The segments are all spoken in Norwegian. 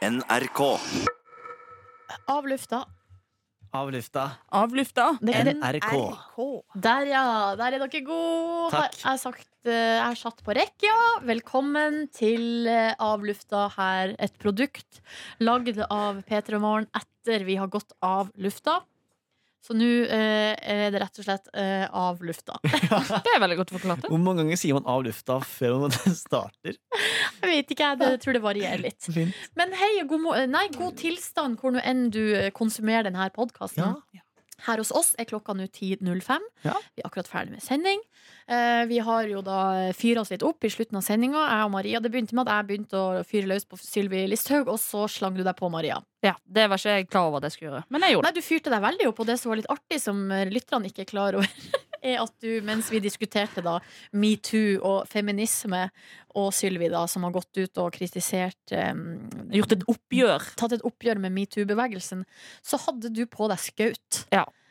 NRK. Av lufta. Av lufta. Av lufta. Det er. NRK. Der, ja. Der er dere gode. Takk. Jeg har, sagt, eh, jeg er satt på rekk, ja. Velkommen til eh, Av lufta her. Et produkt lagd av P3 Morgen etter vi har gått av lufta. Så nå eh, er det rett og slett eh, av lufta. Det er veldig godt forklart. Hvor mange ganger sier man av lufta før man starter? Jeg vet ikke, jeg det, tror det varierer litt. Fint. Men hei og god, nei, god tilstand hvor nå enn du eh, konsumerer denne podkasten. Ja. Her hos oss er klokka nå 10.05. Ja. Vi er akkurat ferdig med sending. Eh, vi har jo da fyra oss litt opp i slutten av sendinga. Jeg og Maria, Det begynte med at jeg begynte å fyre løs på Sylvi Listhaug, og så slang du deg på Maria. Ja, Det var ikke jeg klar over at jeg skulle gjøre, men jeg gjorde det. Nei, Du fyrte deg veldig opp, og det som var litt artig, som eh, lytterne ikke er klar over, er at du, mens vi diskuterte da metoo og feminisme, og Sylvi, da, som har gått ut og kritisert um. Gjort et oppgjør. tatt et oppgjør med metoo-bevegelsen, så hadde du på deg skaut.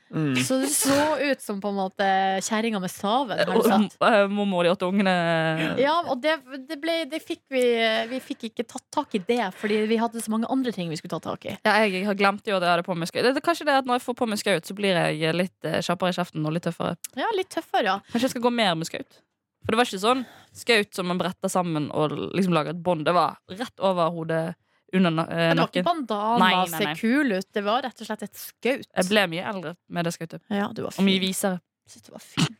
Mm. Så det så ut som på en måte kjerringa med Og eh, Mormor de åtte ungene. Ja, og det, det, ble, det fikk vi Vi fikk ikke tatt tak i det, fordi vi hadde så mange andre ting vi skulle ta tak i. Ja, jeg har glemt jo at jeg hadde på meg skaut. Det kanskje det at Når jeg får på meg skaut, så blir jeg litt eh, kjappere i kjeften og litt tøffere. Ja, litt tøffere, ja. Kanskje jeg skal gå mer med skaut. For det var ikke sånn skaut som man bretter sammen og liksom lager et bånd. Det var rett over hodet, under nakken. eh, Men det var ikke bandana, Nei, nei, se kul ut. Det var rett og slett et skaut. Jeg ble mye eldre med det skautet. Ja, du var Og mye visere. Synes du var fin.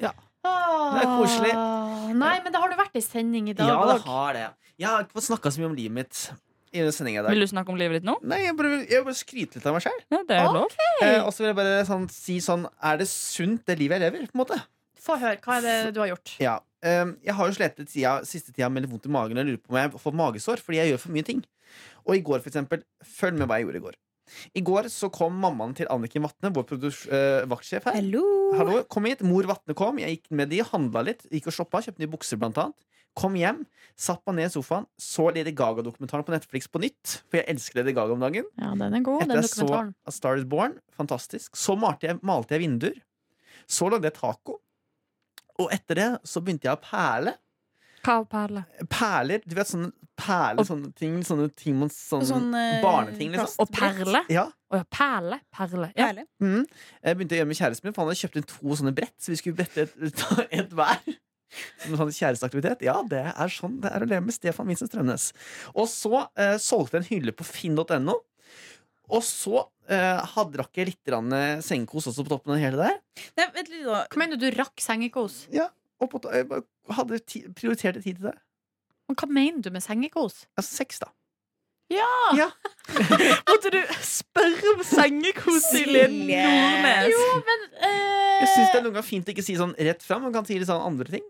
Ja. Det er koselig. Ah, Nei, men det har du vært i sending i dag Ja, det har det. Jeg har ikke fått snakka så mye om livet mitt i i dag. Vil du snakke om livet ditt nå? Nei, jeg bare, jeg vil bare skryte litt av meg sjøl. Ja, det Ok. lov. Eh, og så vil jeg bare sånn, si sånn Er det sunt, det livet jeg lever? på en måte Få høre. Hva er det du har gjort? Ja, um, Jeg har jo slitt tida, siste tida med litt vondt i magen og lurer på om jeg fått magesår fordi jeg gjør for mye ting. Og i går, for eksempel, følg med hva jeg gjorde i går. I går så kom mammaen til Anniken Vatne, vår eh, vaktsjef her. Hallo! Hallo, kom hit, Mor Vatne kom. Jeg gikk med de, handla litt, gikk og shoppa, kjøpte nye bukser blant annet. Kom hjem, satt meg ned i sofaen, så Lady Gaga-dokumentaren på Netflix på nytt. For jeg elsker Lady Gaga om dagen. Ja, den er god, Etter den jeg så. A Star Is Born, fantastisk. Så malte jeg, malte jeg vinduer. Så lagde jeg taco. Og etter det så begynte jeg å perle. Hva perle? Perler, du vet sånne perler, sånne ting, sånne ting man sånn, Sånn, eh, Barneting, liksom. Og perle? Ja. Å ja, perle. Perle. Ja. Mm. Jeg begynte å gjøre med kjæresten min, for han hadde kjøpt inn to sånne brett. Så vi skulle brette et, et hver. Som en sånn kjæresteaktivitet. Ja, det er sånn det er å leve med Stefan Vincent Strømnes. Og så eh, solgte jeg en hylle på finn.no. Og så hadde rakk jeg litt eh, sengekos også på toppen av det hele der. Nei, vent litt da. Hva mener du, du rakk sengekos? Og på, jeg hadde ti, prioritert tid til det. Men hva mener du med sengekos? Altså sex, da. Ja! Ja. Måtte du spørre om sengekos, Silje. Nordnes? Jo, men uh... Jeg syns det er noen ganger fint å ikke si sånn rett fram. Man kan si litt sånn andre ting.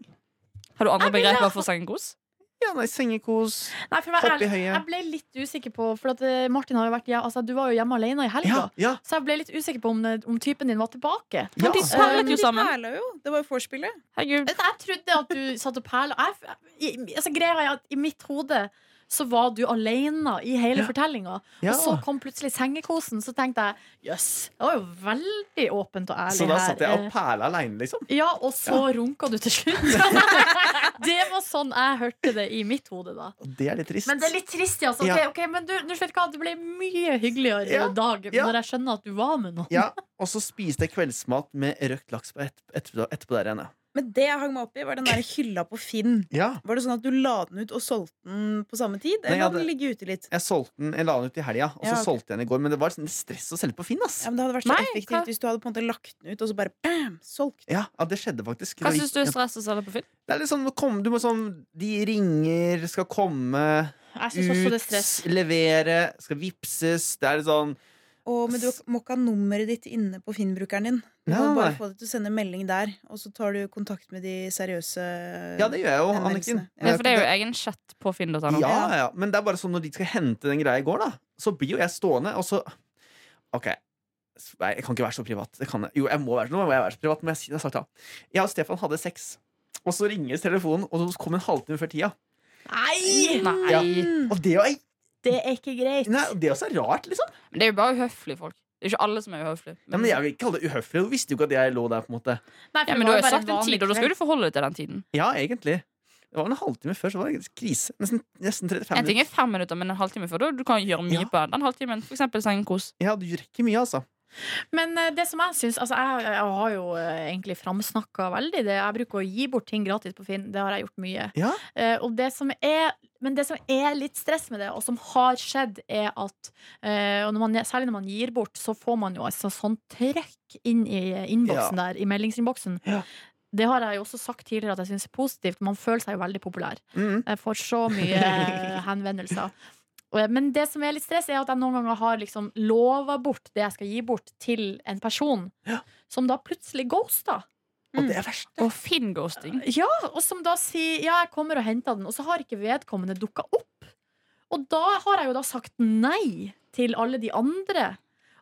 Har du andre begreper for sengekos? Ja, nei, Sengekos, Nei, for å hopp i ærlig, høyet. jeg ble litt usikker på For at eh, Martin har jo vært ja, altså, Du var jo hjemme alene i helga. Ja, ja. Så jeg ble litt usikker på om, eh, om typen din var tilbake. Ja. De Eh, perlet jo sammen. perla jo. Det var jo vorspielet. Herregud. Jeg trodde at du satt og perla. Jeg- i- Altså, greia er at I mitt hode så var du alene i hele Ja. fortellinga. ja. Og så kom plutselig sengekosen. Så tenkte jeg jøss, det var jo veldig åpent og ærlig Så da her. satt jeg og Eh, perla aleine, liksom. Ja, og så runka du til slutt. det var sånn jeg hørte det i mitt hode, da. Det er litt trist. Men det er litt trist, ja. okay, okay, men du, du vet hva, det ble mye hyggeligere Ja. dag Ja. når jeg skjønner at du var med noen. Ja, Og så spiste jeg kveldsmat med røkt laks på etterpå, etterpå der igjen. ja. Men det jeg hang meg opp i, var den der hylla på Finn. Ja, Var det sånn at du la den ut og solgte den på samme tid? Nei, Eller jeg hadde den ligge ute litt? jeg solgte den, jeg la den ut i helga, og så Ja, ok. solgte jeg den i går. Men det var sånn stress å selge på Finn. ass Ja, men Det hadde vært så Nei, effektivt hva? hvis du hadde på en måte lagt den ut, og så bare bam! Solgt. Ja, ja det skjedde faktisk. Hva Det syns du er stress å selge på Finn? Det er litt sånn, kom, du må sånn De ringer, skal komme Jeg syns også det er ut, levere, skal vipses. Det er litt sånn Å, men du må ikke ha nummeret ditt inne på Finn-brukeren din. Du Ja, må bare få det til å sende melding der, og så tar du kontakt med de seriøse Ja, det gjør jeg jo. Anniken. Ja, for det er jo egen chat på finn.no. Ja, ja, men det er bare sånn når de skal hente den greia i går, da, så blir jo jeg stående, og så OK. Nei, jeg kan ikke være så privat. Det kan jeg. Jo, jeg må være, nå må jeg være så privat, men jeg, jeg, sagt, da. jeg og Stefan hadde sex, og så ringes telefonen, og så kom en halvtime før tida. Nei! Nei. Ja. Og det, er- Det er ikke greit. nei, det er også rart, liksom. Men det er jo bare uhøflige folk. Det er ikke alle som er uhøflige. Ja, men Jeg vil ikke kalle det uhøflig. Du visste jo ikke at jeg lå der. på en måte Nei, for Ja, men du har jo sagt en tid, og da skal du forholde deg til den tiden. Ja, egentlig. Det var en halvtime før, så var det krise. Nesten, nesten 35 En ting er fem minutter, men en halvtime før da, Du kan gjøre mye Ja. på den halvtimen. For eksempel sengekos. Ja, du rekker mye, altså. Men eh, det som jeg syns Altså, jeg, jeg har jo eh, egentlig framsnakka veldig det. Jeg bruker å gi bort ting gratis på Finn. Det har jeg gjort mye. Ja. Uh, og det som er men det som er litt stress med det, og som har skjedd, er at uh, når man, Særlig når man gir bort, så får man jo altså sånn trekk inn i innboksen der, i meldingsinnboksen. Ja. Det har jeg jo også sagt tidligere at jeg syns er positivt. Man føler seg jo veldig populær. Mm. Jeg får så mye henvendelser. Men det som er litt stress, er at jeg noen ganger har liksom lova bort det jeg skal gi bort, til en person Ja. som da plutselig ghoster. Og det er verst. Og Finn-ghosting. Ja, og som da sier ja, jeg kommer og henter den, og så har ikke vedkommende dukka opp. Og da har jeg jo da sagt nei til alle de andre.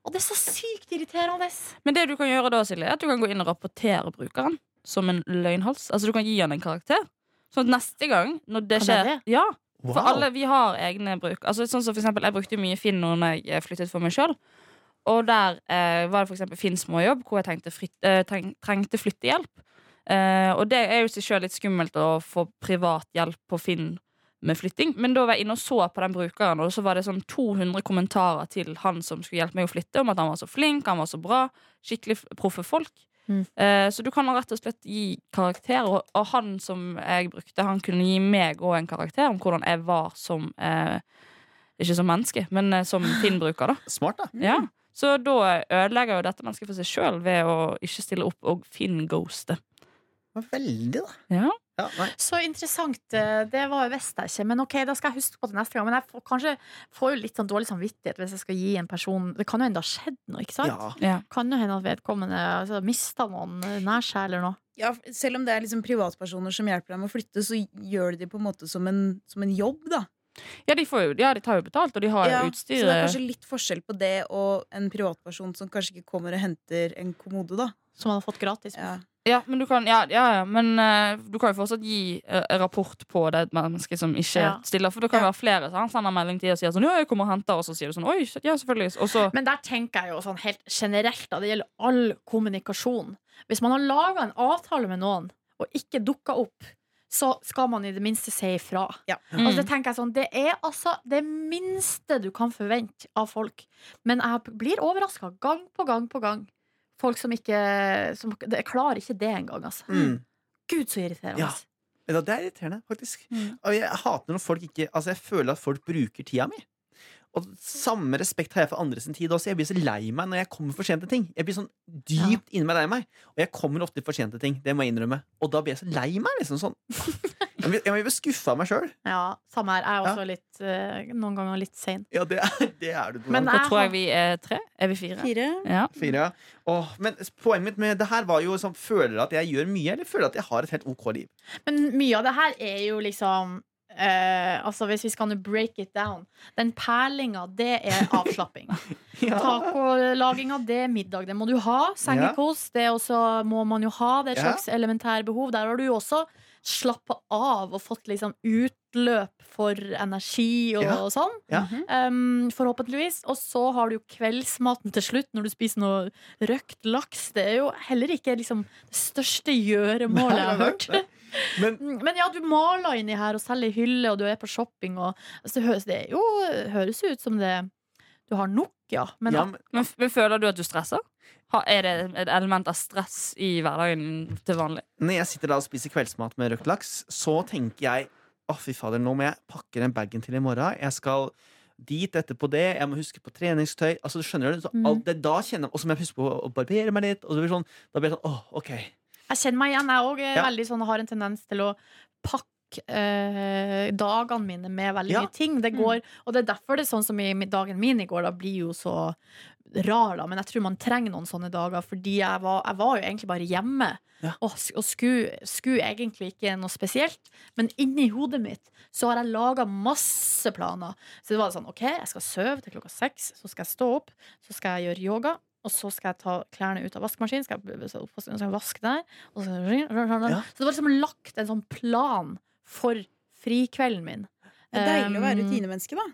Og det er så sykt irriterende. Men det du kan gjøre da, Silje, er at du kan gå inn og rapportere brukeren som en løgnhals. Altså Du kan gi han en karakter. Sånn at neste gang når det Kan skjer det? Ja, Wow. For alle, vi har egne bruk. Altså, sånn som for eksempel, jeg brukte mye Finn når jeg flyttet for meg sjøl. Og der eh, var det eksempel Finn småjobb, hvor jeg trengte, fritt, eh, treng, trengte flyttehjelp. Eh, og det er jo seg sjøl litt skummelt å få privat hjelp på Finn med flytting. Men da var jeg inne og så på den brukeren, og så var det sånn 200 kommentarer til han som skulle hjelpe meg å flytte, om at han var så flink, han var så bra. Skikkelig proffe folk. Mm. Eh, så du kan rett og slett gi karakter, og, og han som jeg brukte, han kunne gi meg òg en karakter om hvordan jeg var som eh, Ikke som menneske, men eh, som Finn-bruker, da. Smart, da. Ja. Så da ødelegger jo dette mennesket for seg sjøl ved å ikke stille opp og Finn-ghoste. Veldig, da. Ja. Ja. Så interessant. Det var visste jeg ikke. Men ok, da skal jeg huske på det neste gang. Men jeg får, kanskje får jo litt sånn dårlig samvittighet hvis jeg skal gi en person Det kan jo hende det har skjedd noe, ikke sant? Ja. Ja. Kan jo hende at vedkommende altså, mista noen nær seg eller noe. Ja, selv om det er liksom privatpersoner som hjelper deg med å flytte, så gjør de det på en måte som en, som en jobb, da. Ja, de, får jo, ja, de tar jo betalt, og de har Ja, utstyr. så det er kanskje litt forskjell på det og en privatperson som kanskje ikke kommer og henter en kommode, da. Som man har fått gratis. Ja. Ja, men du kan, ja, ja, ja, men uh, du kan jo fortsatt gi uh, rapport på det mennesket som ikke Ja. stiller. For det kan Ja. være flere som sender melding til og sier sånn Ja, jeg kommer og henter, og så sier du sånn Oi, ja, selvfølgelig. Og så Men der tenker jeg jo sånn helt generelt, da. Det gjelder all kommunikasjon. Hvis man har laga en avtale med noen, og ikke dukka opp, så skal man i det minste si ifra. mm. Altså, det tenker jeg sånn, det er altså det minste du kan forvente av folk. Men jeg blir overraska gang på gang på gang. Folk som ikke som, Jeg klarer ikke det engang, altså. Mm. Gud, så irriterende. Ja. Ja, Det er irriterende, faktisk. Mm. Og jeg hater når folk ikke Altså, jeg føler at folk bruker tida mi. Og samme respekt har jeg for andre sin tid også. Jeg blir så lei meg når jeg kommer for sent til ting. Jeg blir sånn dypt inni meg lei meg. Og jeg kommer ofte for sent til ting. Det må jeg innrømme. Og da blir jeg så lei meg. liksom sånn Jeg blir, jeg blir skuffa av meg sjøl. Ja, samme her. Jeg er også litt, uh, noen ganger litt sein. Ja, det er, det er du. Men jeg tror jeg vi er tre. Er vi fire? Fire. Ja. Fire, ja. Åh, men poenget mitt med det her var jo sånn Føler at jeg gjør mye, eller føler at jeg har et helt OK liv? Men mye av det her er jo liksom eh, Altså Hvis vi skal nå break it down Den perlinga, det er avslapping. Tacolaginga, det er middag. Det må du ha. Sengekos, det også må man jo ha. Det er et Ja. slags elementære behov. Der har du jo også slappa av og fått liksom utløp for energi og, Ja. og sånn. Ja. Um, forhåpentligvis. Og så har du jo kveldsmaten til slutt, når du spiser noe røkt laks. Det er jo heller ikke liksom det største gjøremålet jeg har hørt. Men Mm, Men ja, du maler inni her og selger hylle, og du er på shopping. Og, så høres, det jo, høres ut som det du har nok, ja. Men ja, men- Men, men føler du at du stresser? Ha, er det et element av stress i hverdagen til vanlig? Når jeg sitter da og spiser kveldsmat med røkt laks, så tenker jeg Å, fy fader, nå må jeg pakke den bagen til i morgen. Jeg skal dit etterpå det. Jeg må huske på treningstøy. Altså, du skjønner det, så Mm. alt det da kjenner jeg Og så må jeg huske på å barbere meg litt. Og så blir sånn, da blir det sånn, åh, ok jeg kjenner meg igjen. Jeg òg Ja. veldig sånn, har en tendens til å pakke eh, dagene mine med veldig Ja. mye ting. Det går, og det er derfor det er sånn som i dagen min i går, da blir jo så rar, da. Men jeg tror man trenger noen sånne dager, fordi jeg var, jeg var jo egentlig bare hjemme. Ja. Og, og skulle, skulle egentlig ikke noe spesielt. Men inni hodet mitt så har jeg laga masse planer. Så det var sånn, OK, jeg skal sove til klokka seks, så skal jeg stå opp, så skal jeg gjøre yoga. Og så skal jeg ta klærne ut av vaskemaskinen, skal jeg, så skal jeg vaske der. Og så, Ja. så det var liksom lagt en sånn plan for frikvelden min. Det er deilig å være Um, rutinemenneske, da.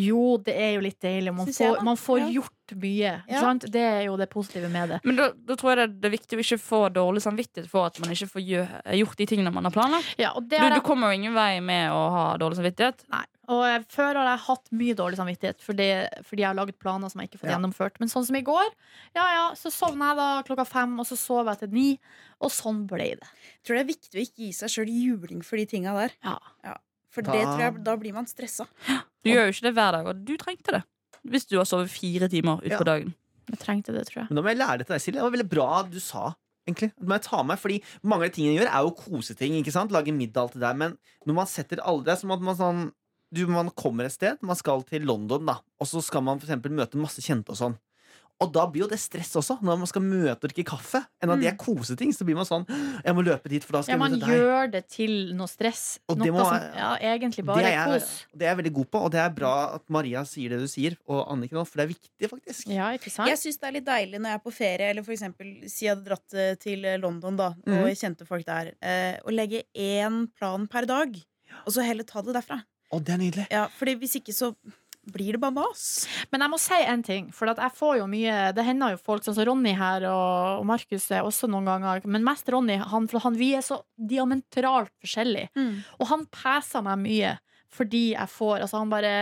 Jo, det er jo litt deilig. Man får, man får Ja. gjort mye. Ja. Sant? Det er jo det positive med det. Men da, da tror jeg det, det er viktig å ikke få dårlig samvittighet for at man ikke får gjort de tingene man har planlagt. Ja, Du, du kommer jo ingen vei med å ha dårlig samvittighet. nei. Og før har jeg hatt mye dårlig samvittighet fordi, fordi jeg har laget planer som jeg ikke har fått Ja. gjennomført. Men sånn som i går, ja ja, så sovna jeg da klokka fem, og så sov jeg til ni. Og sånn ble det. Jeg tror det er viktig å ikke gi seg sjøl juling for de tinga der. Ja. For Da- det tror jeg, da blir man stressa. Du gjør jo ikke det hver dag, og du trengte det. Hvis du har sovet fire timer utpå Ja. dagen. Jeg trengte det, tror jeg. Men da må jeg lære det til deg, Silje. Det var veldig bra du sa. egentlig Det må jeg ta med, fordi Mange av de tingene jeg gjør, er jo koseting. ikke sant? Lage middag, alt det der. Men når man setter alle det, er som at man sånn du, Man kommer et sted, man skal til London, da og så skal man for eksempel møte masse kjente og sånn. Og da blir jo det stress også, når man skal møte og drikke kaffe. Enn at de er koseting. Så blir man sånn Jeg må løpe dit, for da skal Ja, jeg man møte deg. gjør det til noe stress. Og Noe det må- som ja, egentlig bare er, er kos. det er jeg veldig god på, og det er bra at Maria sier det du sier, og Anniken òg, for det er viktig, faktisk. Ja, ikke sant? Jeg syns det er litt deilig når jeg er på ferie, eller for eksempel si jeg hadde dratt eh, til eh, London, da, og mm. kjente folk der, eh, å legge én plan per dag, og så heller ta det derfra. Å, det er nydelig. Ja, fordi hvis ikke så blir det bare mas. Men jeg må si en ting, for at jeg får jo mye Det hender jo folk sånn som Ronny her, og, og Markus er også noen ganger, men mest Ronny, han, for han, vi er så diametralt forskjellige. Og han peser meg mye fordi jeg får Altså, han bare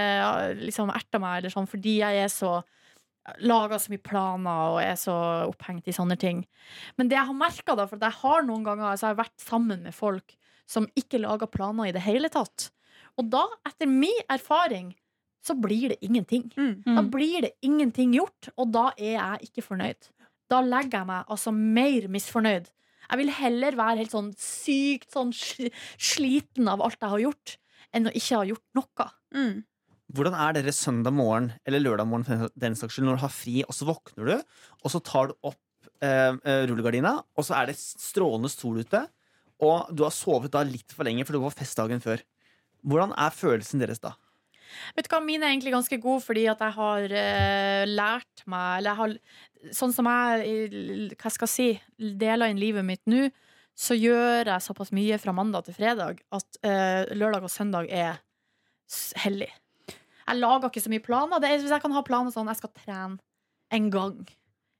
liksom erter meg, eller sånn, fordi jeg er så Lager så mye planer og er så opphengt i sånne ting. Men det jeg har merka, for at jeg har noen ganger altså jeg har vært sammen med folk som ikke lager planer i det hele tatt. Og da, etter min erfaring, så blir det ingenting. Da Mm. blir det ingenting gjort, og da er jeg ikke fornøyd. Da legger jeg meg altså mer misfornøyd. Jeg vil heller være helt sånn sykt sånn sliten av alt jeg har gjort, enn å ikke ha gjort noe. Mm. Hvordan er dere søndag morgen eller lørdag morgen den saks skyld, når du har fri, og så våkner du, og så tar du opp eh, eh, rullegardina, og så er det strålende sol ute, og du har sovet da litt for lenge, for det var festdagen før. Hvordan er følelsen deres da? Vet du hva, Mine er egentlig ganske gode fordi at jeg har uh, lært meg Eller jeg har, sånn som jeg hva skal jeg si, deler inn livet mitt nå, så gjør jeg såpass mye fra mandag til fredag at uh, lørdag og søndag er hellig. Jeg lager ikke så mye planer. Det er, hvis jeg kan ha planer sånn jeg skal trene en gang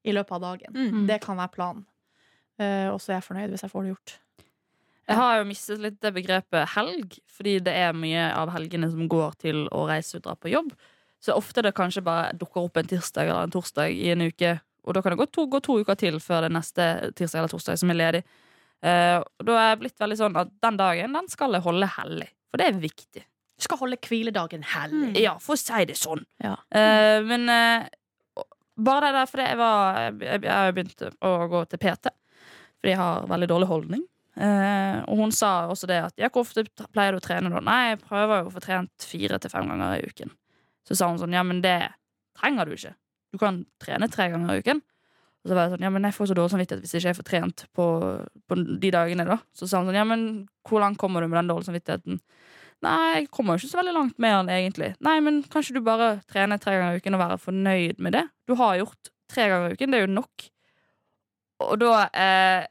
i løpet av dagen. Mm. Det kan være planen. Uh, og så er jeg fornøyd hvis jeg får det gjort. Jeg har jo mistet litt det begrepet helg, fordi det er mye av helgene som går til å reise og dra på jobb. Så ofte det kanskje bare dukker opp en tirsdag eller en torsdag i en uke. Og da kan det gå to, gå to uker til før det neste tirsdag eller torsdag som er ledig. Uh, da er jeg blitt veldig sånn at den dagen den skal jeg holde hellig. For det er viktig. Du skal holde hviledagen hellig. Ja, for å si det sånn. Ja. Uh, men uh, bare det der fordi jeg var Jeg, jeg har begynt å gå til PT. Fordi jeg har veldig dårlig holdning. Eh, og hun sa også det at ja, hvor ofte pleier du å trene da? Nei, jeg prøver jo å få trent fire til fem ganger i uken. Så sa hun sånn, ja, men det trenger du ikke. Du kan trene tre ganger i uken. Og så var jeg sånn, ja, men jeg får så dårlig samvittighet hvis ikke jeg får trent på, på de dagene, da. Så sa hun sånn, ja, men hvor langt kommer du med den dårlige samvittigheten? Nei, jeg kommer jo ikke så veldig langt med den, egentlig. Nei, men kanskje du bare trener tre ganger i uken og være fornøyd med det? Du har gjort tre ganger i uken, det er jo nok. Og da eh,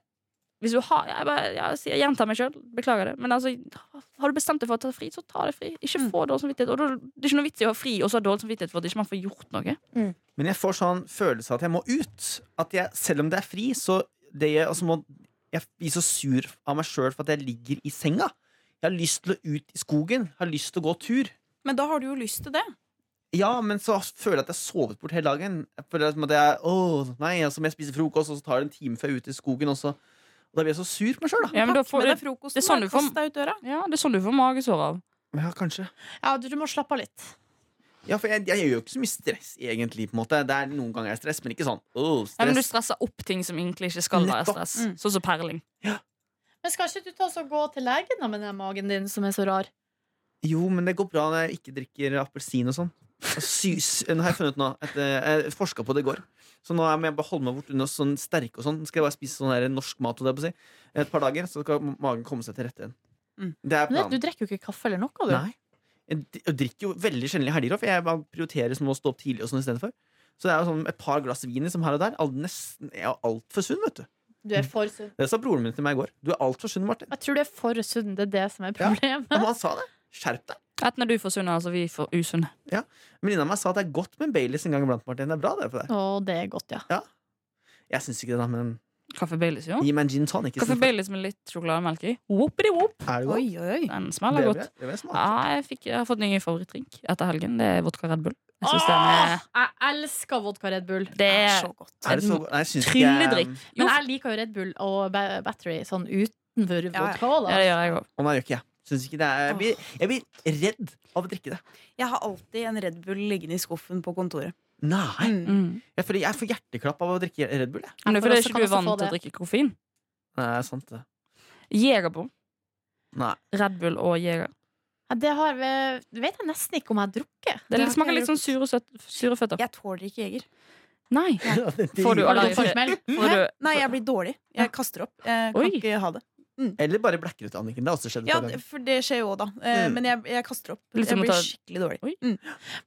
Hvis du har Jeg, bare, jeg, jeg gjentar meg sjøl, beklager det, men altså har du bestemt deg for å ta fri, så ta det fri. Ikke få dårlig samvittighet. Og da, det er ikke noe vits i å ha fri og så ha dårlig samvittighet for at ikke man får gjort noe. Men jeg får sånn følelse av at jeg må ut. At jeg, selv om det er fri, så det jeg, altså må jeg blir så sur av meg sjøl for at jeg ligger i senga. Jeg har lyst til å ut i skogen. Jeg har lyst til å gå tur. Men da har du jo lyst til det. Ja, men så føler jeg at jeg har sovet bort hele dagen. Jeg føler at jeg, åh, nei, altså jeg spiser frokost, og så tar det en time før jeg er ute i skogen. Og, så, og da blir jeg så sur på meg sjøl, da. Ja, men da får du, deg frokosten, det er sånn du får- deg ut døra. ja, det er sånn du får magesår av. Ja, kanskje. Ja, du, du må slappe av litt. Ja, for jeg, jeg gjør jo ikke så mye stress, egentlig. på en måte Det er Noen ganger er stress, men ikke sånn åh, Ja, men du stresser opp ting som egentlig ikke skal være stress. Mm. Sånn som perling. Men skal ikke du ta så gå til legen da med den magen din som er så rar? Jo, men det går bra når jeg ikke drikker appelsin og sånn. Nå har jeg funnet ut nå eh, Jeg forska på det i går. Så nå må jeg bare holde meg bort unna sånn sterke og sånn. Skal jeg bare spise sånn der norsk mat og det på å si. et par dager, så skal magen komme seg til rette igjen. Mm. Det er Men planen. du drikker jo ikke kaffe eller noe, du. Nei. Jeg drikker jo veldig sjelden i helger, for jeg bare prioriterer som å stå opp tidlig og sånn istedenfor. Så det er jo sånn et par glass vin som her og der. All, nesten, jeg er altfor sunn, vet du. Du er for sunn. Det sa broren min til meg i går. Du er altfor sunn, Martin. Jeg tror du er for sunn. Det er det som er Ja. problemet. Ja, men han sa det. Skjerp deg. Etter når du får sunne, altså vi får usunne. Venninna mi sa at det er godt med Baileys en gang iblant. Martin. Det er bra det for deg. Å, det er godt, ja. Jeg syns ikke det, da, men Kaffe Baileys, jo. gi meg en gin tonic. Kaffe Baileys med litt sjokolademelk i. Er det godt? Oi, oi, oi. Den Det smeller vil godt. jeg- det vil jeg smake. Ja, jeg, fikk, jeg har fått ny favorittdrink etter helgen. Det er vodka Red Bull. Jeg synes den er jeg elsker vodka Red Bull. Det Det er er så godt. Er det så Nei, jeg syns ikke trylledrikk. Men jeg liker jo Red Bull og ba- Battery sånn utenfor Ja, ja. vodka. ja, Da. det gjør jeg òg. Å nei, gjør ikke jeg. Syns ikke det er jeg blir, jeg blir redd av å drikke det. Jeg har alltid en Red Bull liggende i skuffen på kontoret. Nei. Mm. Mm. Jeg, får, jeg får hjerteklapp av å drikke Red Bull. Jeg. Men det er fordi ikke du er vant til å drikke koffein. Nei, det sant det. Jegerbom. Nei. Red Bull og Jeger. Ja, det har vi, vet jeg nesten ikke om jeg har drukket. Det har smaker litt sånn sure, sure føtter. Jeg tåler ikke jeger. Nei. Ja. Får du Har du allergi? fått smell? Får du, Nei, jeg blir dårlig. Jeg kaster opp. Jeg kan Oi. ikke ha det. Eller bare blacker ut, Anniken. Det har også skjedd. Ja, for det skjer jo òg, da. Eh, Mm. Men jeg, jeg kaster opp. Jeg blir ta- skikkelig dårlig. Oi. Mm.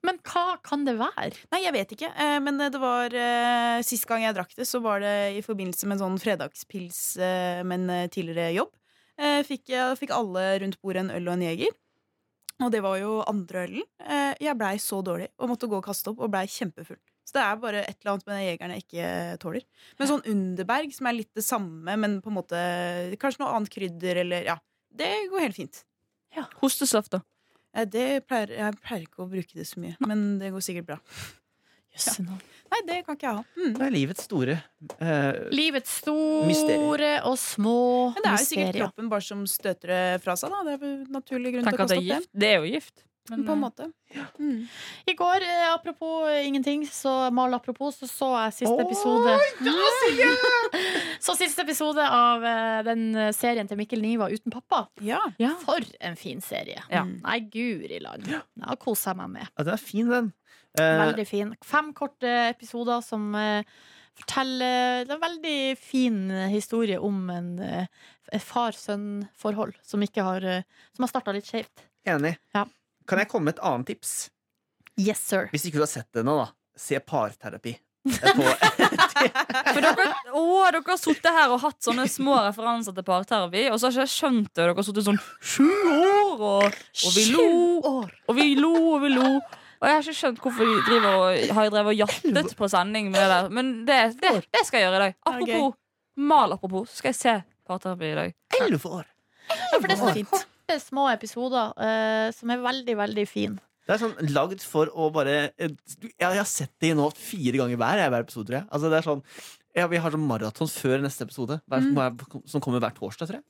Men hva kan det være? Nei, jeg vet ikke. Eh, Men det var eh, Sist gang jeg drakk det, så var det i forbindelse med en sånn fredagspils eh, med en eh, tidligere jobb. Eh, Fikk, jeg fikk alle rundt bordet en øl og en jeger. Og det var jo andre ølen. Eh, Jeg blei så dårlig og måtte gå og kaste opp og blei kjempefull. Det er bare et eller annet med den jegeren jeg ikke tåler. Men sånn Underberg, som er litt det samme, men på en måte kanskje noe annet krydder eller Ja. Det går helt fint. hostesaft, da. Eh, Det pleier, jeg pleier ikke å bruke det så mye, men det går sikkert bra. Jøsse ja. Nei, det kan ikke jeg ha. Mm. Det er livets store eh, Livets store Mysterier. og små mysterier. Men det er jo sikkert mysterier. kroppen bare som støter det fra seg. da Det er naturlig grunn til å kaste opp det. Det er jo gift. Men på en måte. Mm. I går, eh, apropos ingenting, så mal apropos, så så jeg siste Oi, episode Så siste episode av eh, den serien til Mikkel Niva uten pappa. Ja. Ja. For en fin serie. Ja. Nei, guri land. Det har kosa meg med. ja, Den er fin, den. Eh, Veldig fin. Fem korte episoder som eh, forteller er en veldig fin eh, historie om en eh, far-sønn-forhold som, har, eh, som har starta litt skjevt. enig. Ja. Kan jeg komme med et annet tips? Yes, sir. Hvis ikke du har sett det ennå, da. Se parterapi. For dere, å, dere har sittet her og hatt sånne små referanser til parterapi, og så har ikke jeg skjønt det. Dere har sittet sånn sju år, og, og vi lo, og vi lo, og vi lo. Og jeg har ikke skjønt hvorfor de driver og har drevet og jattet på sending med det der. Men det, det, det skal jeg gjøre i dag. Apropos mal, apropos, så skal jeg se parterapi i dag. Elleve år! Ja, for det er sånn Fint. Korte, små episoder eh, som er veldig, veldig fin. Det er sånn lagd for å bare eh, Jeg jeg har sett det nå fire ganger hver, jeg, hver episode, tror jeg. Altså, det er sånn, ja, vi har sånn maraton før neste episode, hver, Mm. som kommer hver torsdag, tror jeg.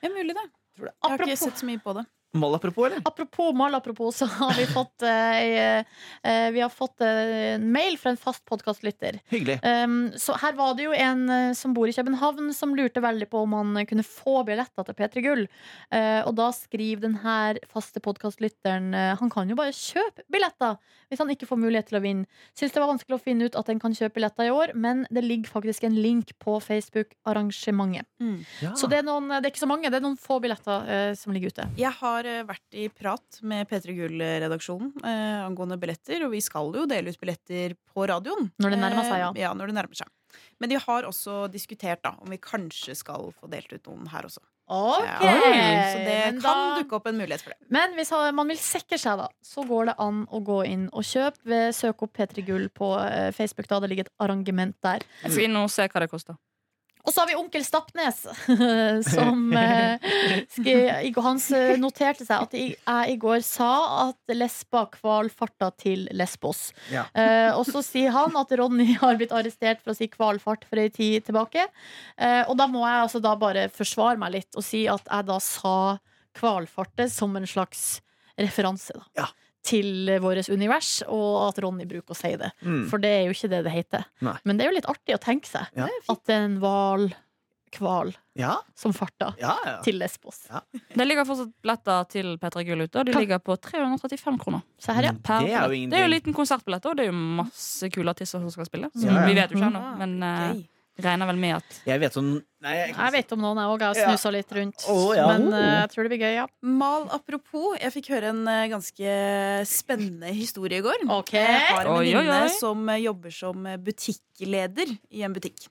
Det er mulig det. Tror det. Jeg har ikke sett så mye på det. Mal apropos, eller? Apropos mal apropos, så har vi fått, eh, eh, vi har fått eh, en mail fra en fast podkastlytter. Hyggelig. Um, så her var det jo en eh, som bor i København, som lurte veldig på om han kunne få billetter til P3 Gull. Uh, og da skriver den her faste podkastlytteren uh, han kan jo bare kjøpe billetter hvis han ikke får mulighet til å vinne. Syns det var vanskelig å finne ut at en kan kjøpe billetter i år, men det ligger faktisk en link på Facebook-arrangementet. Ja. Så det er, noen, det er ikke så mange, det er noen få billetter uh, som ligger ute. Jeg har eh, vært i prat med P3 Gull-redaksjonen eh, angående billetter, og vi skal jo dele ut billetter på radioen. Når det nærmer seg, ja. Eh, ja, når det nærmer seg. Men de har også diskutert da, om vi kanskje skal få delt ut noen her også. Ok, Ja, så det men kan da- dukke opp en mulighet for det. Men hvis man vil sikre seg, da, så går det an å gå inn og kjøpe. ved- Søk opp P3 Gull på eh, Facebook. da Det ligger et arrangement der. Jeg skal inn og se hva det koster. Og så har vi onkel Stapnes, som eh, Han noterte seg at jeg i går sa at Lesba kvalfarta til Lesbos. Ja. Eh, og så sier han at Ronny har blitt arrestert for å si kvalfart for ei tid tilbake. Eh, og da må jeg altså da bare forsvare meg litt og si at jeg da sa kvalfarte som en slags referanse da, Ja. Til vårt univers, og at Ronny bruker å si det. Mm. For det er jo ikke det det heter. Nei. Men det er jo litt artig å tenke seg Ja. at det er en hval, kval, Ja, som farta ja, ja. til Lesbos. Det ligger fortsatt billetter til P3 Gull ute, og de ligger på 335 kroner. Se her, ja. Mm. Per Det er jo det er jo en liten konsertbillett, og det er jo masse kule artister som skal spille. Så Ja, ja. Vi vet jo ikke ennå, Ah, men eh, gøy. Regner vel med at Jeg vet om Nei, jeg, Jeg vet om noen, jeg òg. Jeg har Ja. snusa litt rundt. Oh, ja. Men uh, jeg tror det blir gøy, ja. Mal apropos, jeg fikk høre en uh, ganske spennende historie i går. Ok. Jeg har en venninne som uh, jobber som butikkleder i en butikk.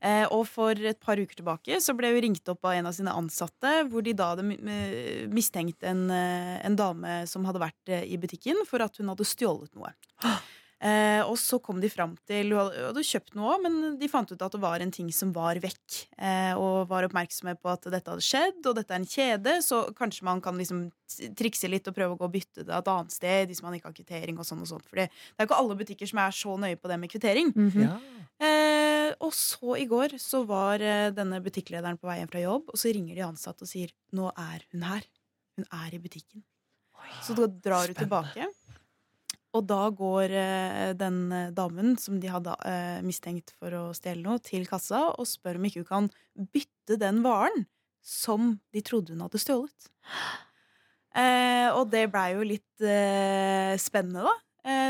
Eh, og for et par uker tilbake så ble hun ringt opp av en av sine ansatte, hvor de da hadde mi- mi- mistenkt en, eh, en dame som hadde vært eh, i butikken, for at hun hadde stjålet noe. Eh, og så kom de fram til Hun hadde, kjøpt noe, men de fant ut at det var en ting som var vekk. Eh, og var oppmerksomme på at dette hadde skjedd, og dette er en kjede, så kanskje man kan liksom trikse litt og prøve å gå og bytte det et annet sted hvis man ikke har kvittering. og sånn og sånn. For det det er ikke alle butikker som er så nøye på det med kvittering. Mhm. Ja. Eh, og så i går så var eh, denne butikklederen på vei hjem fra jobb, og så ringer de ansatte og sier nå er hun her. Hun er i butikken. Så da drar hun tilbake. Og da går eh, den eh, damen som de hadde eh, mistenkt for å stjele noe, til kassa og spør om ikke hun kan bytte den varen som de trodde hun hadde stjålet. Og det blei jo litt spennende, da.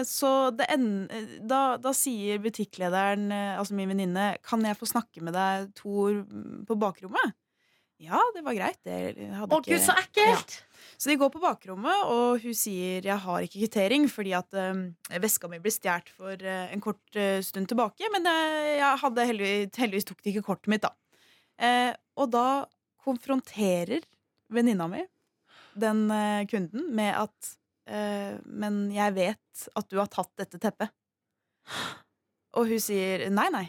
Så da, da sier butikklederen, altså min venninne, kan jeg få snakke med deg Tor, mm, på bakrommet? Ja, det var greit. Det hadde Å, gud, så ekkelt! så de går på bakrommet, og hun sier 'jeg har ikke kvittering' fordi at eh, veska mi ble stjålet for eh, en kort eh, stund tilbake. Men eh, jeg hadde heldigvis, heldigvis tok de ikke kortet mitt, da. Eh, og da konfronterer venninna mi den kunden med at 'Men jeg vet at du har tatt dette teppet'. Og hun sier 'nei, nei'.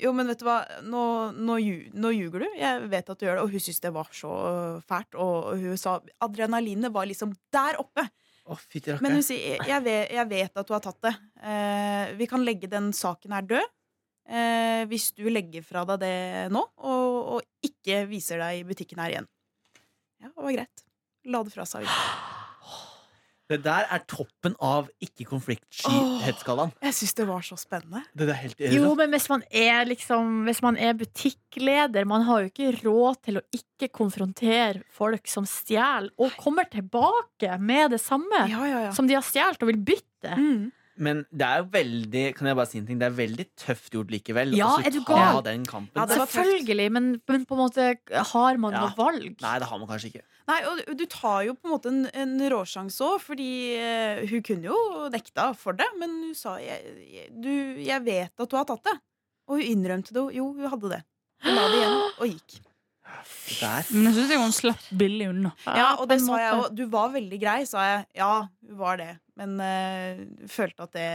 Jo, men vet du hva, nå, nå, nå ljuger du. Jeg vet at du gjør det. Og hun syntes det var så fælt. Og hun sa adrenalinet var liksom der oppe. Oh, fytti Men hun sier jeg vet, jeg vet at du har tatt det. Eh, vi kan legge den saken her død. Eh, hvis du legger fra deg det nå, og, og ikke viser deg i butikken her igjen. Ja, det var greit. La det fra seg. videre. Det der er toppen av ikke-konfliktsky-hetsskalaen. Jeg syns det var så spennende. Det er helt Jo, men hvis man er liksom Hvis man er butikkleder Man har jo ikke råd til å ikke konfrontere folk som stjeler, og kommer tilbake med det samme Ja, ja, ja. som de har stjålet, og vil bytte. Mm. Men det er jo veldig Kan jeg bare si en ting Det er veldig tøft gjort likevel. Ja, å er du ta gal? den kampen. Ja, det var tøft. Selvfølgelig, men, men på en måte har man Ja. noe valg. Nei, det har man kanskje ikke. Nei, og du- tar jo på en måte en, en råsjanse òg, fordi eh, hun kunne jo nekta for det, men hun sa jeg, jeg, du, 'jeg vet at du har tatt det'. Og hun innrømte det. Jo, hun hadde det. Hun la det igjen og gikk. Der. Men jeg syns hun slapp billig unna. Ja, og det sa jeg òg. Du var veldig grei, sa jeg. Ja, hun var det. Men eh, følte at det,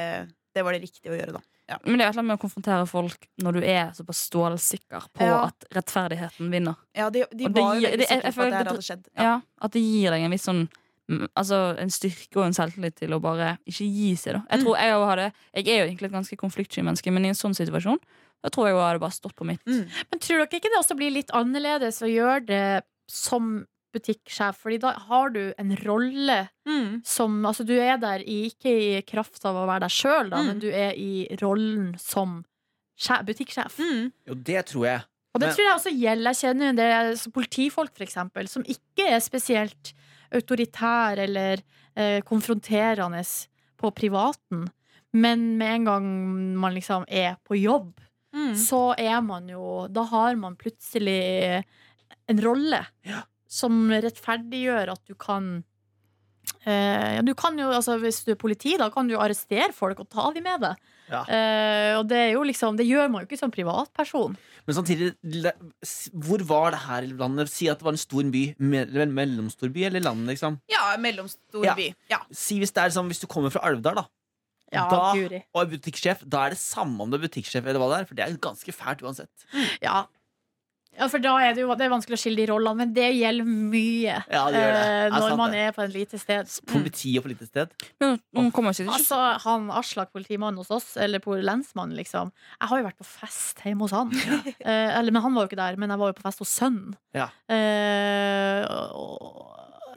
det var det riktige å gjøre, da. Men det er et eller annet med å konfrontere folk når du er såpass stålsikker på Ja. at rettferdigheten vinner. Ja, de, de var jo veldig det- jeg- sikre jeg på at det her hadde skjedd. Ja. At det gir deg en viss sånn Altså en styrke og en selvtillit til å bare ikke gi seg. da Jeg Mm. tror jeg, hadde, jeg er jo egentlig et ganske konfliktsky menneske, men i en sånn situasjon Da tror jeg jo jeg hadde bare stått på mitt. Mm. Men tror dere ikke det også blir litt annerledes å gjøre det som butikksjef? Fordi da har du en rolle Mm. som Altså, du er der i, ikke i kraft av å være deg sjøl, Mm. men du er i rollen som sje- butikksjef. Mm. Jo, det tror jeg. Og det Men- tror jeg også gjelder. Jeg kjenner jo en del politifolk, for eksempel, som ikke er spesielt autoritær eller eh, konfronterende på privaten. Men med en gang man liksom er på jobb, Mm. så er man jo Da har man plutselig en rolle Ja. Som rettferdiggjør at du kan eh, ja, du kan jo, altså Hvis du er politi, da kan du jo arrestere folk og ta dem med deg. Ja. Eh, og det er jo liksom Det gjør man jo ikke som privatperson. Men samtidig, hvor var det her i landet? Si at det var en stor by. Me eller mellomstor by eller land, liksom. Ja, mellomstor Ja. by. Ja. Si hvis det er sånn, hvis du kommer fra Alvdal, da. Ja, da, og er butikksjef, da er det samme om du er butikksjef eller hva det er. For det er ganske fælt uansett. Ja. Ja, for da er det jo det er vanskelig å skille de rollene, men det gjelder mye Ja, det gjør det. eh, når sant man det. er på et lite sted. Politi og på lite sted. Men hun kommer ikke Altså, han Aslak, politimannen hos oss, eller på lensmannen, liksom. Jeg har jo vært på fest hjemme hos han. Eh, eller, men han var jo ikke der, men jeg var jo på fest hos sønnen. Ja. Eh, og,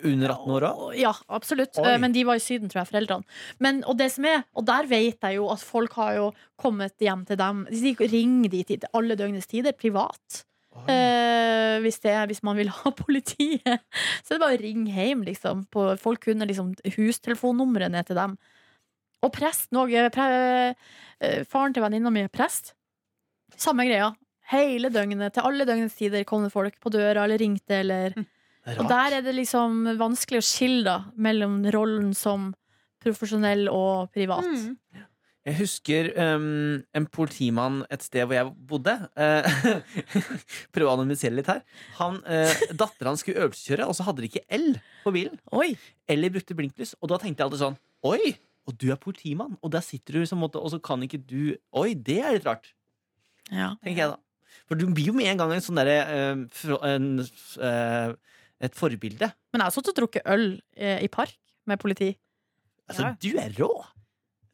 Under 18 år òg? Ja, absolutt. Oi. Eh, Men de var i Syden, tror jeg, foreldrene. Men, og det som er, og der vet jeg jo at folk har jo kommet hjem til dem. De ringer dit alle døgnets tider, privat. Eh, hvis, det er, hvis man vil ha politiet. Så er det bare å ringe hjem, liksom. På, folk kunne liksom hustelefonnummeret ned til dem. Og presten òg. Pre, eh, faren til venninna mi er prest. Samme greia. Hele døgnet, til alle døgnets tider kom det folk på døra eller ringte eller Og der er det liksom vanskelig å skille da mellom rollen som profesjonell og privat. Mm. Jeg husker um, en politimann et sted hvor jeg bodde. Uh, Prøve å anonymisere litt her. Han, uh, Dattera hans skulle øvelseskjøre, og så hadde de ikke L på bilen. Oi. Eller brukte blinklys. Og da tenkte jeg alltid sånn Oi! Og du er politimann, og der sitter du, som måte, og så kan ikke du Oi, det er litt rart. Ja. tenker jeg da. For du blir jo med en gang en sånn derre eh, eh, Et forbilde. Men jeg har sittet og drukket øl eh, i park med politi. Altså, Ja. du er rå!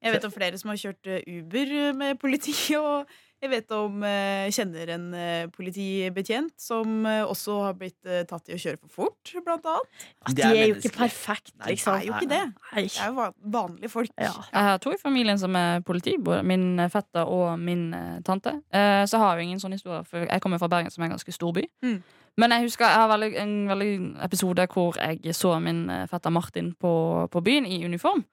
Jeg vet om flere som har kjørt eh, Uber med politi, og jeg vet om eh, kjenner en eh, politibetjent som eh, også har blitt eh, tatt i å kjøre for fort, blant annet. At de er er jo ikke perfekte, perfekt, Nei, liksom. det er jo ikke det. Det er jo vanlige folk. Ja. Jeg har to i familien som er politi. Min fetter og min eh, tante. Eh, så jeg har jo ingen sånn historie, for jeg kommer fra Bergen, som er en ganske stor by. Mm. Men jeg husker jeg har veldig, en veldig episode hvor jeg så min eh, fetter Martin på, på byen i uniform.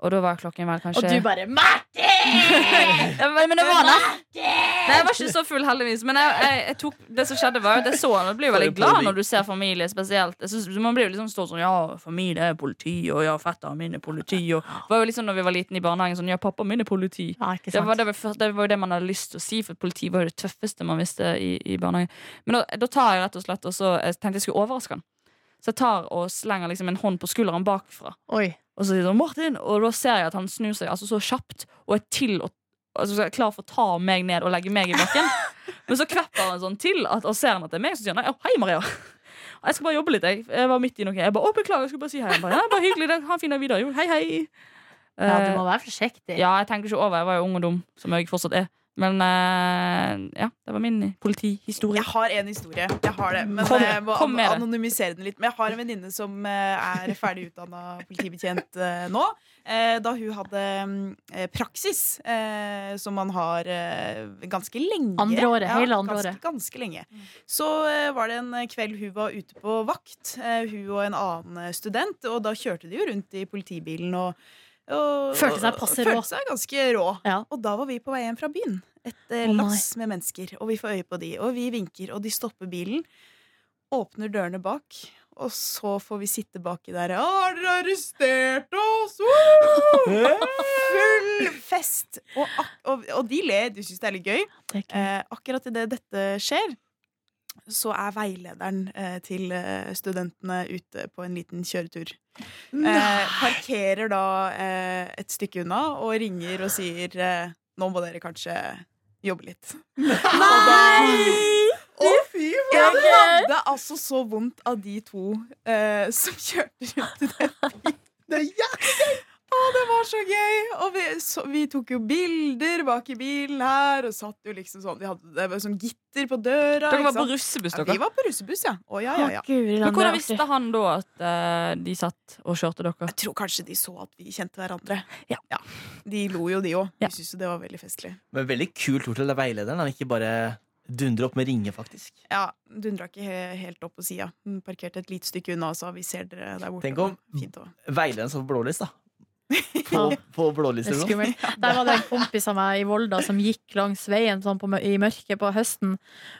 Og da var klokken vel kanskje Og du bare Martin! ja, men, men det var nest- Nei, jeg var ikke så full, heldigvis. Men jeg, jeg, jeg tok, det som skjedde, var at jeg så han og blir veldig glad når du ser familie spesielt. Jeg synes, man blir jo liksom stått sånn Ja, familie er politi, og ja, fetteren min er politi. Og det var jo liksom når vi var liten i barnehagen sånn Ja, pappa min er politi. Ja, ikke Det var det, var det var jo det man hadde lyst til å si, for politi var jo det tøffeste man visste i, i barnehagen. Men da, da tar jeg rett og slett og så Jeg tenkte jeg skulle overraske han. Så jeg tar og slenger liksom en hånd på skulderen bakfra. Oi. Og så sier han 'Martin!' Og da ser jeg at han snur seg altså så kjapt og er til å Altså, er klar for å ta meg ned og legge meg i bakken. Men så kvepper han sånn til, at, og ser han at det er meg, så sier han «Å, 'Hei, Maria'. Jeg skal bare jobbe litt, jeg. Jeg var midt i noe. Jeg bare, å, beklager, jeg skulle bare si hei. Bare, ja, bare hyggelig, det. Ha en fin dag videre. Jo, hei, hei. Ja, du Eh, må være forsiktig. ja, jeg tenker ikke over. Jeg var jo ung og dum, som jeg fortsatt er. Men eh, ja, det var min politihistorie. Jeg har en historie. Jeg har det, men Kom- jeg må kom med det. anonymisere den litt. Men jeg har en venninne som eh, er ferdig utdanna politibetjent eh, nå. Eh, Da hun hadde eh, praksis, eh, som man har eh, ganske lenge. Andre året, hele andre ganske, året. Ganske lenge. Så eh, var det en kveld hun var ute på vakt, eh, hun og en annen eh, student. Og da kjørte de jo rundt i politibilen og, og Følte seg passe rå. Følte seg ganske rå. Ja. Og da var vi på vei hjem fra byen. Et eh, Å, lass med mennesker. Og vi får øye på de, og vi vinker, og de stopper bilen. Åpner dørene bak, og så får vi sitte baki der. Å, har dere arrestert oss? Full fest! Og, ak og, og de ler, Du syns det er litt gøy. Det er Eh, akkurat idet dette skjer, så er veilederen eh, til eh, studentene ute på en liten kjøretur. Eh, parkerer da et stykke unna og ringer og sier nå må dere kanskje jobbe litt. Nei! Å, fy Jeg hadde altså så vondt av de to eh, som kjørte rundt i den bilen. Det er jævlig Å, det var så gøy! Og vi, så, vi tok jo bilder bak i bilen her, og satt jo liksom sånn Vi hadde det var sånn gitter på døra. Dere var på russebuss, russebuss, ja, dere. vi var på russebuss, ja. Å, ja, ja, ja. Å, Men hvordan visste han da at uh, de satt og kjørte dere? Jeg tror kanskje de så at vi kjente hverandre. Ja. De lo jo, de òg. Ja. De syntes jo det var veldig festlig. Men veldig kult gjort av veilederen. Han ikke bare dundrer opp med ringe, faktisk. Ja, Dundra ikke he helt opp på sida. Parkerte et lite stykke unna og sa vi ser dere der borte. Tenk om- Veilederen står på blålys, da. På, på skummelt. Der var det en kompis av meg i Volda som gikk langs veien sånn på, i mørket på høsten.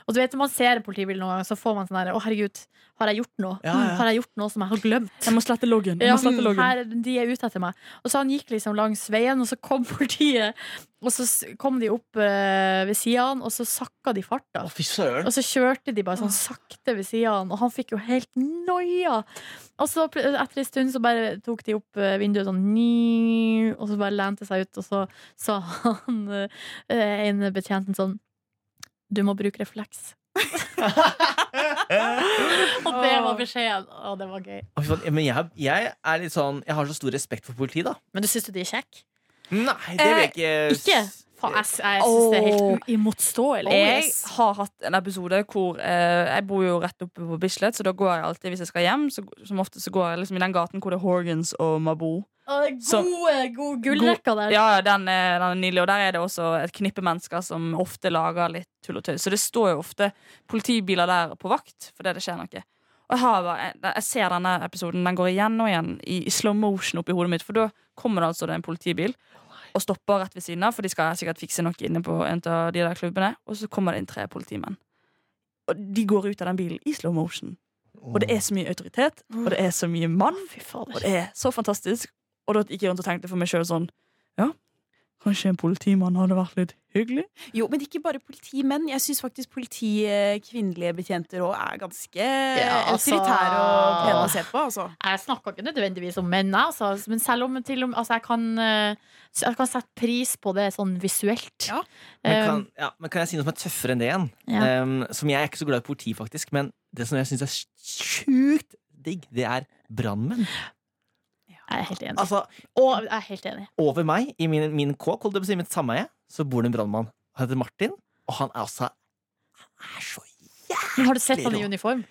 Og du vet når man ser politibil noen ganger, så får man sånn herre Å, herregud, har jeg gjort noe? Ja, ja. Har jeg gjort noe som jeg har glemt? Jeg må slette loggen. Jeg Ja, må slette loggen. her, de er ute etter meg. Og så han gikk liksom langs veien, og så kom politiet. Og så kom de opp eh, ved sidene, og så sakka de farta. Og så kjørte de bare sånn sakte ved sidene, og han fikk jo helt noia. Og så etter en stund så bare tok de opp eh, vinduet sånn ny, og så bare lente seg ut, og så sa han eh, en betjenten sånn Du må bruke refleks. Og det var beskjeden. Og det var gøy. Men jeg, jeg er litt sånn Jeg har så stor respekt for politi, da. Men du syns de er kjekke? Nei, det vil jeg ikke Ikke? Faen, jeg, jeg syns det er helt uimotståelig. Jeg har hatt en episode hvor eh, Jeg bor jo rett oppe på Bislett, så da går jeg alltid hvis jeg skal hjem. Så, som ofte så går jeg liksom i den gaten hvor det er Horgans og Mabou. Gode, gode gullrekka der. Ja, ja, den er, den er nydelig. Og der er det også et knippe mennesker som ofte lager litt tull og tøy. Så det står jo ofte politibiler der på vakt fordi det skjer noe. Og jeg, har jeg, jeg ser denne episoden, den går igjen og igjen i, i slow motion oppi hodet mitt. For da kommer det altså det en politibil og stopper rett ved siden av, for de skal sikkert fikse noe inne på en av de der klubbene. Og så kommer det inn tre politimenn. Og de går ut av den bilen i slow motion. Og det er så mye autoritet, og det er så mye mann. Og det er så fantastisk. Og da gikk jeg rundt og tenkte for meg sjøl sånn Ja, Kanskje en politimann hadde vært litt hyggelig? Jo, men ikke bare politimenn. Jeg syns faktisk politikvinnelige betjenter òg er ganske altså- autoritære og pene å se på. Altså. Jeg snakker ikke nødvendigvis om menn, jeg, altså, men selv om til og med, altså, jeg, kan, eh, jeg kan sette pris på det sånn visuelt. Ja. Men kan, ja, men kan jeg si noe som er tøffere enn det igjen? Ja. Um, som Jeg er ikke så glad i politi, faktisk, men det som jeg syns er sjukt digg, det er brannmenn. Jeg er helt enig. Altså, Og jeg er helt enig. over meg, i min, min kåk, holdt jeg på å si, mitt sameie, så bor det en brannmann. Han heter Martin, og han er altså Han er så jævlig har du sett han i uniform?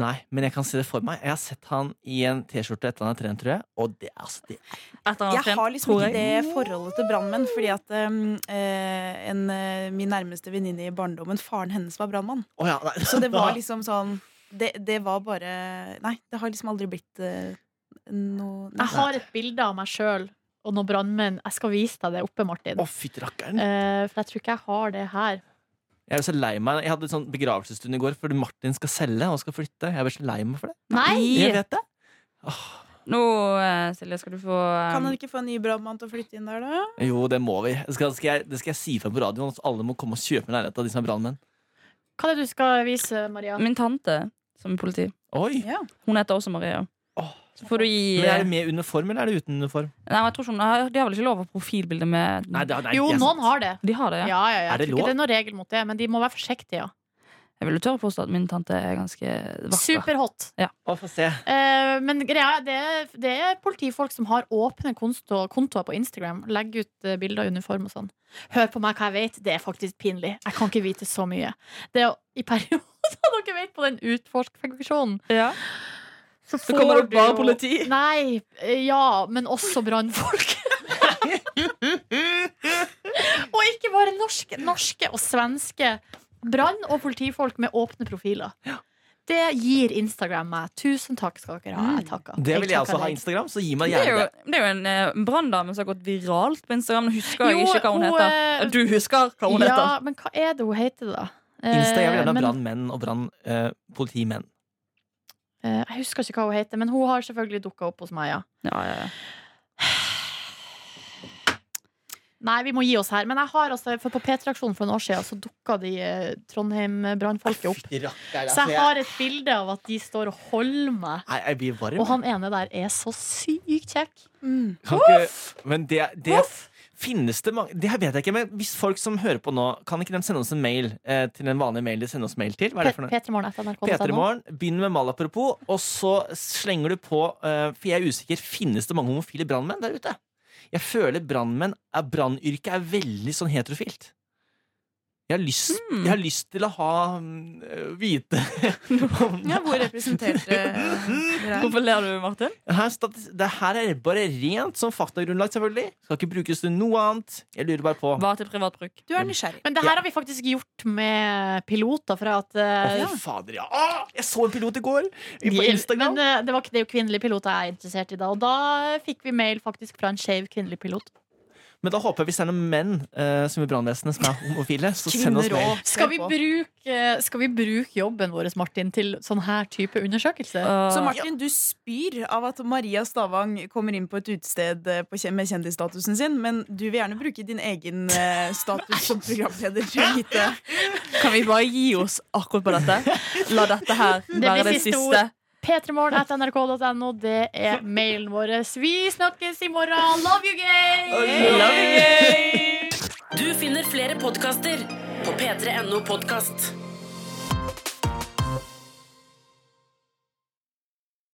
Nei, men jeg kan se det for meg. Jeg har sett han i en T-skjorte etter han har trent, tror jeg, og det er altså det Etter han Jeg trent, har liksom ikke det forholdet til brannmenn, fordi at um, eh, en, eh, min nærmeste venninne i barndommen, faren hennes var brannmann. Oh, ja. Så det var liksom sånn Det, det var bare Nei, det har liksom aldri blitt eh, noe Jeg har et bilde av meg sjøl og noen brannmenn. Jeg skal vise deg det oppe, Martin. Å, fytti rakkeren. Eh, for jeg tror ikke jeg har det her. Jeg er så lei meg. Jeg hadde en sånn begravelsesstund i går fordi Martin skal selge og skal flytte. Jeg er så lei meg for det. Nei! Jeg vet det. Åh, Nå, eh, Silje, skal du få um... Kan han ikke få en ny brannmann til å flytte inn der, da? jo, det må vi. Det skal, skal jeg, det skal jeg si fra på radioen. At alle må komme og kjøpe en leilighet av de som er brannmenn. Hva er det du skal vise, Maria? Min tante, som er politi, Oi! Ja. hun heter også Maria. Så får du gi Men Er det med uniform, eller er det uten uniform? Nei, men jeg tror sånn, De har vel ikke lov å ha profilbilde med Nei, det, nei, Jo, jeg- noen har det. De har det, Ja, ja. ja, ja. Er det Jeg tror ikke det er noen regel mot det, men de må være forsiktige. Ja. Jeg vil jo tørre å påstå at min tante er ganske vakker. Superhot. Å, få se. Eh, men greia er, det, er- det er politifolk som har åpne konto, kontoer på Instagram. Legger ut eh, bilder av uniform og sånn. Hør på meg hva jeg vet. Det er faktisk pinlig. Jeg kan ikke vite så mye. Det er jo- i perioder dere vet på den utforsk-funksjonen. Ja. Så, Så kommer det får du bare jo- politi. Nei, eh, ja, men også brannfolk. og ikke bare norske, norske og svenske brann- og politifolk med åpne profiler. Det gir Instagram meg. Tusen takk skal dere ha. Jeg takker. Det vil jeg jeg også ha. Instagram, så gi meg Det er jo, gjerne det. er jo en eh, branndame som har gått viralt på Instagram. Nå husker jeg ikke hva hun, hun, heter. eh, Du husker hva hun ja, heter. men hva er det hun heter, da? Insta, jeg vil gjerne Eh, ha brannmenn og brannpolitimenn. eh, jeg husker ikke hva hun heter, men hun har selvfølgelig dukka opp hos meg, ja. Ja, ja, ja. Nei, vi må gi oss her. Men jeg har altså, for på P3-aksjonen for noen år siden så dukka de eh, Trondheim-brannfolket opp. Så jeg har et bilde av at de står og holder meg. Nei, jeg blir varm. Og han ene der er så sykt kjekk. Mm. Ikke, men det, det finnes det mange Det vet jeg ikke, men hvis folk som hører på nå, kan ikke de sende oss en mail eh, til den vanlige mail de sender oss mail til? Hva er det for noe? P3morgen.nrk.no. P3morgen, begynn med malapropos, og så slenger du på eh, For jeg er usikker, finnes det mange homofile brannmenn der ute? Jeg føler brannmenn brannyrket er veldig sånn heterofilt. Jeg har lyst, Mm. jeg har lyst til å ha mm, øh, vite Ja, hvor representerte dere er. Hvorfor ler du, Martin? her, Det her er bare rent som faktagrunnlag, selvfølgelig. Skal ikke brukes til noe annet. Jeg lurer bare på Hva til privat bruk. Du er nysgjerrig. Men det her har vi faktisk gjort med piloter. For at, uh, Å, fader, ja! Ah, jeg så en pilot i går! På de- Instagram. Men eh, det, var, ikke- det er jo kvinnelige piloter jeg er interessert i da. Og da fikk vi mail faktisk fra en skeiv kvinnelig pilot. Men da håper jeg hvis det er noen menn eh, som i brannvesenet som er homofile, så send oss mail. Skal vi, bruke, skal vi bruke jobben vår, Martin, til sånn her type undersøkelse? Så Uh, Martin, du spyr av at Maria Stavang kommer inn på et utested eh, på med kjendisstatusen sin, men du vil gjerne bruke din egen eh, status som programleder til å vite kan vi bare gi oss akkurat på dette? La dette her være det siste siste. p3morgen.nrk.no. Det er mailen vår. Vi snakkes i morgen. Love you, gay! Love you, gay! Du finner flere podkaster på p3.no podkast.